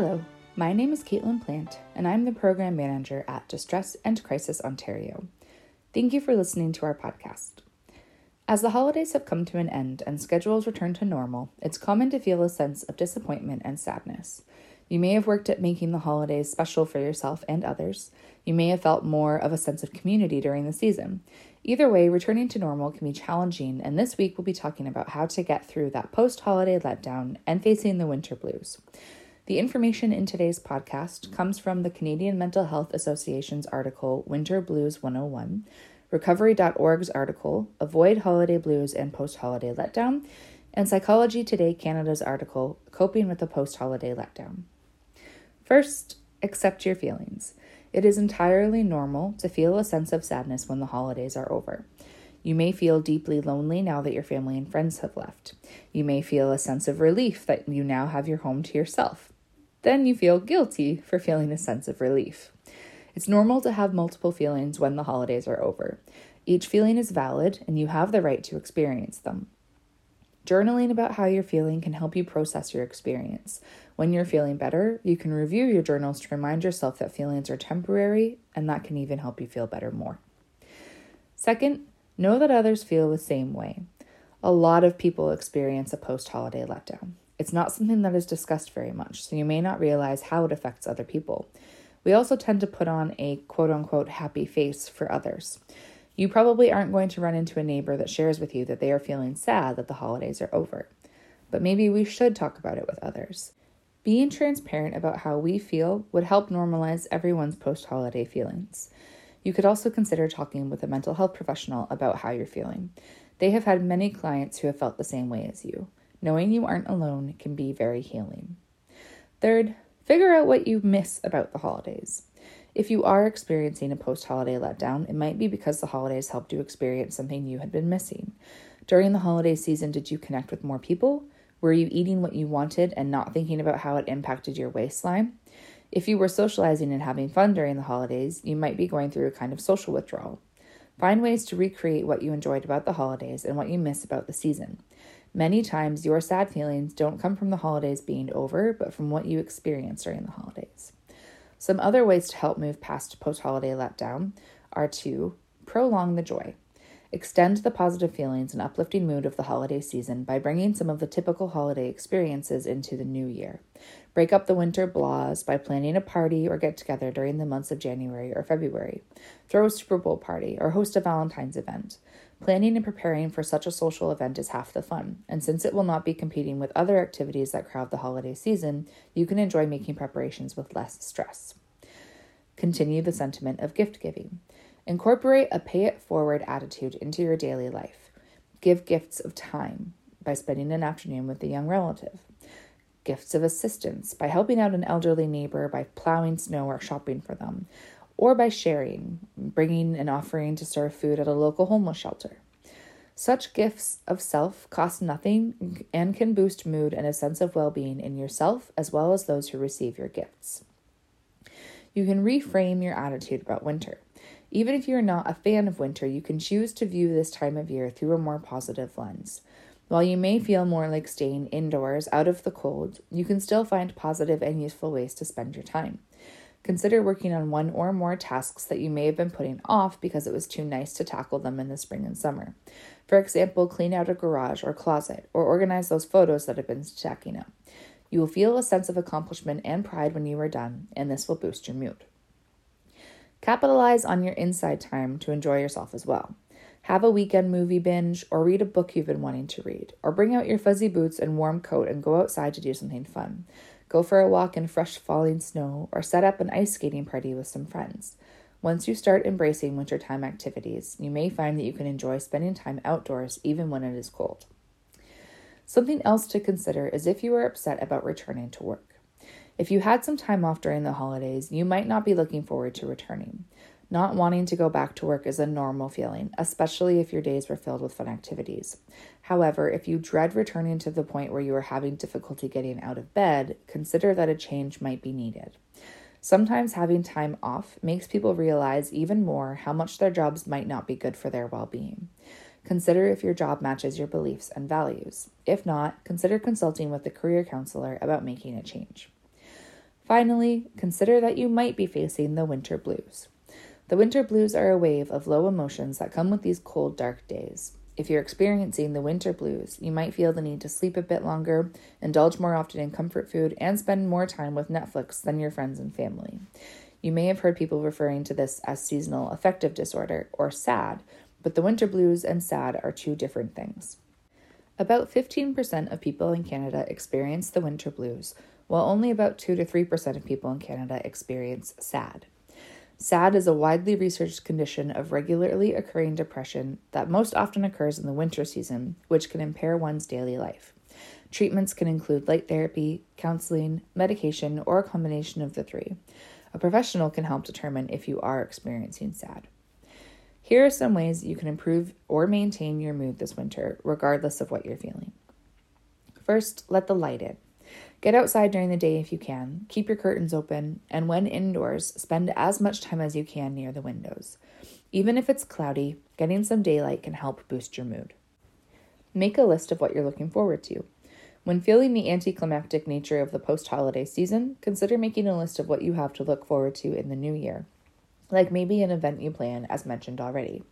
Hello, my name is Caitlin Plant, and I'm the Program Manager at Distress and Crisis Ontario. Thank you for listening to our podcast. As the holidays have come to an end and schedules return to normal, it's common to feel a sense of disappointment and sadness. You may have worked at making the holidays special for yourself and others. You may have felt more of a sense of community during the season. Either way, returning to normal can be challenging, and this week we'll be talking about how to get through that post holiday letdown and facing the winter blues. The information in today's podcast comes from the Canadian Mental Health Association's article Winter Blues 101, Recovery.org's article Avoid Holiday Blues and Post Holiday Letdown, and Psychology Today Canada's article Coping with the Post Holiday Letdown. First, accept your feelings. It is entirely normal to feel a sense of sadness when the holidays are over. You may feel deeply lonely now that your family and friends have left. You may feel a sense of relief that you now have your home to yourself. Then you feel guilty for feeling a sense of relief. It's normal to have multiple feelings when the holidays are over. Each feeling is valid, and you have the right to experience them. Journaling about how you're feeling can help you process your experience. When you're feeling better, you can review your journals to remind yourself that feelings are temporary, and that can even help you feel better more. Second, know that others feel the same way. A lot of people experience a post holiday letdown. It's not something that is discussed very much, so you may not realize how it affects other people. We also tend to put on a quote unquote happy face for others. You probably aren't going to run into a neighbor that shares with you that they are feeling sad that the holidays are over. But maybe we should talk about it with others. Being transparent about how we feel would help normalize everyone's post holiday feelings. You could also consider talking with a mental health professional about how you're feeling. They have had many clients who have felt the same way as you. Knowing you aren't alone can be very healing. Third, figure out what you miss about the holidays. If you are experiencing a post holiday letdown, it might be because the holidays helped you experience something you had been missing. During the holiday season, did you connect with more people? Were you eating what you wanted and not thinking about how it impacted your waistline? If you were socializing and having fun during the holidays, you might be going through a kind of social withdrawal. Find ways to recreate what you enjoyed about the holidays and what you miss about the season. Many times, your sad feelings don't come from the holidays being over, but from what you experienced during the holidays. Some other ways to help move past post holiday letdown are to prolong the joy. Extend the positive feelings and uplifting mood of the holiday season by bringing some of the typical holiday experiences into the new year. Break up the winter blahs by planning a party or get together during the months of January or February. Throw a Super Bowl party or host a Valentine's event. Planning and preparing for such a social event is half the fun, and since it will not be competing with other activities that crowd the holiday season, you can enjoy making preparations with less stress. Continue the sentiment of gift giving. Incorporate a pay it forward attitude into your daily life. Give gifts of time by spending an afternoon with a young relative. Gifts of assistance by helping out an elderly neighbor by plowing snow or shopping for them or by sharing, bringing an offering to serve food at a local homeless shelter. Such gifts of self cost nothing and can boost mood and a sense of well being in yourself as well as those who receive your gifts. You can reframe your attitude about winter. Even if you're not a fan of winter, you can choose to view this time of year through a more positive lens. While you may feel more like staying indoors out of the cold, you can still find positive and useful ways to spend your time. Consider working on one or more tasks that you may have been putting off because it was too nice to tackle them in the spring and summer. For example, clean out a garage or closet, or organize those photos that have been stacking up. You will feel a sense of accomplishment and pride when you are done, and this will boost your mood. Capitalize on your inside time to enjoy yourself as well. Have a weekend movie binge, or read a book you've been wanting to read, or bring out your fuzzy boots and warm coat and go outside to do something fun. Go for a walk in fresh falling snow, or set up an ice skating party with some friends. Once you start embracing wintertime activities, you may find that you can enjoy spending time outdoors even when it is cold. Something else to consider is if you are upset about returning to work. If you had some time off during the holidays, you might not be looking forward to returning. Not wanting to go back to work is a normal feeling, especially if your days were filled with fun activities. However, if you dread returning to the point where you are having difficulty getting out of bed, consider that a change might be needed. Sometimes having time off makes people realize even more how much their jobs might not be good for their well being. Consider if your job matches your beliefs and values. If not, consider consulting with a career counselor about making a change. Finally, consider that you might be facing the winter blues. The winter blues are a wave of low emotions that come with these cold, dark days. If you're experiencing the winter blues, you might feel the need to sleep a bit longer, indulge more often in comfort food, and spend more time with Netflix than your friends and family. You may have heard people referring to this as seasonal affective disorder, or SAD, but the winter blues and SAD are two different things. About 15% of people in Canada experience the winter blues, while only about 2 to 3% of people in Canada experience SAD. SAD is a widely researched condition of regularly occurring depression that most often occurs in the winter season, which can impair one's daily life. Treatments can include light therapy, counseling, medication, or a combination of the three. A professional can help determine if you are experiencing SAD. Here are some ways you can improve or maintain your mood this winter, regardless of what you're feeling. First, let the light in. Get outside during the day if you can, keep your curtains open, and when indoors, spend as much time as you can near the windows. Even if it's cloudy, getting some daylight can help boost your mood. Make a list of what you're looking forward to. When feeling the anticlimactic nature of the post holiday season, consider making a list of what you have to look forward to in the new year, like maybe an event you plan, as mentioned already.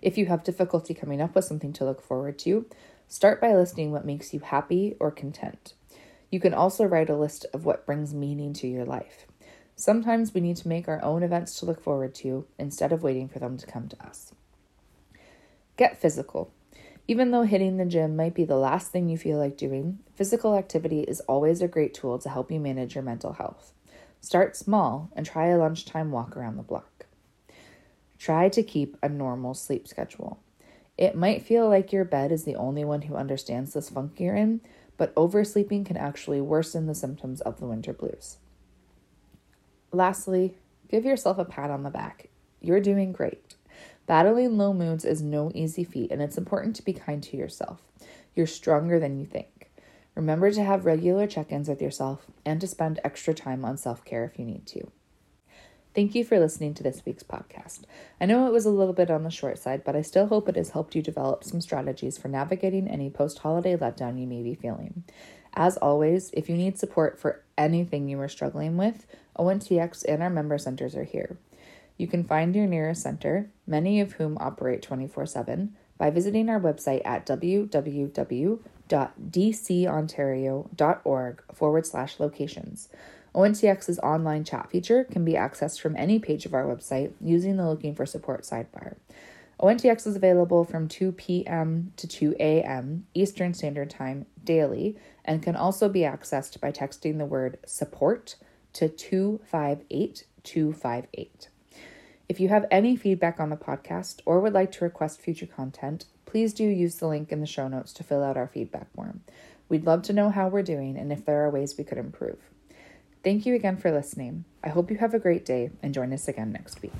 If you have difficulty coming up with something to look forward to, start by listing what makes you happy or content. You can also write a list of what brings meaning to your life. Sometimes we need to make our own events to look forward to instead of waiting for them to come to us. Get physical. Even though hitting the gym might be the last thing you feel like doing, physical activity is always a great tool to help you manage your mental health. Start small and try a lunchtime walk around the block. Try to keep a normal sleep schedule. It might feel like your bed is the only one who understands this funk you're in, but oversleeping can actually worsen the symptoms of the winter blues. Lastly, give yourself a pat on the back. You're doing great. Battling low moods is no easy feat, and it's important to be kind to yourself. You're stronger than you think. Remember to have regular check ins with yourself and to spend extra time on self care if you need to. Thank you for listening to this week's podcast. I know it was a little bit on the short side, but I still hope it has helped you develop some strategies for navigating any post holiday letdown you may be feeling. As always, if you need support for anything you are struggling with, ONTX and our member centers are here. You can find your nearest center, many of whom operate 24 7, by visiting our website at www.dcontario.org forward slash locations. ONTX's online chat feature can be accessed from any page of our website using the Looking for Support sidebar. ONTX is available from 2 p.m. to 2 a.m. Eastern Standard Time daily and can also be accessed by texting the word support to 258258. If you have any feedback on the podcast or would like to request future content, please do use the link in the show notes to fill out our feedback form. We'd love to know how we're doing and if there are ways we could improve. Thank you again for listening. I hope you have a great day and join us again next week.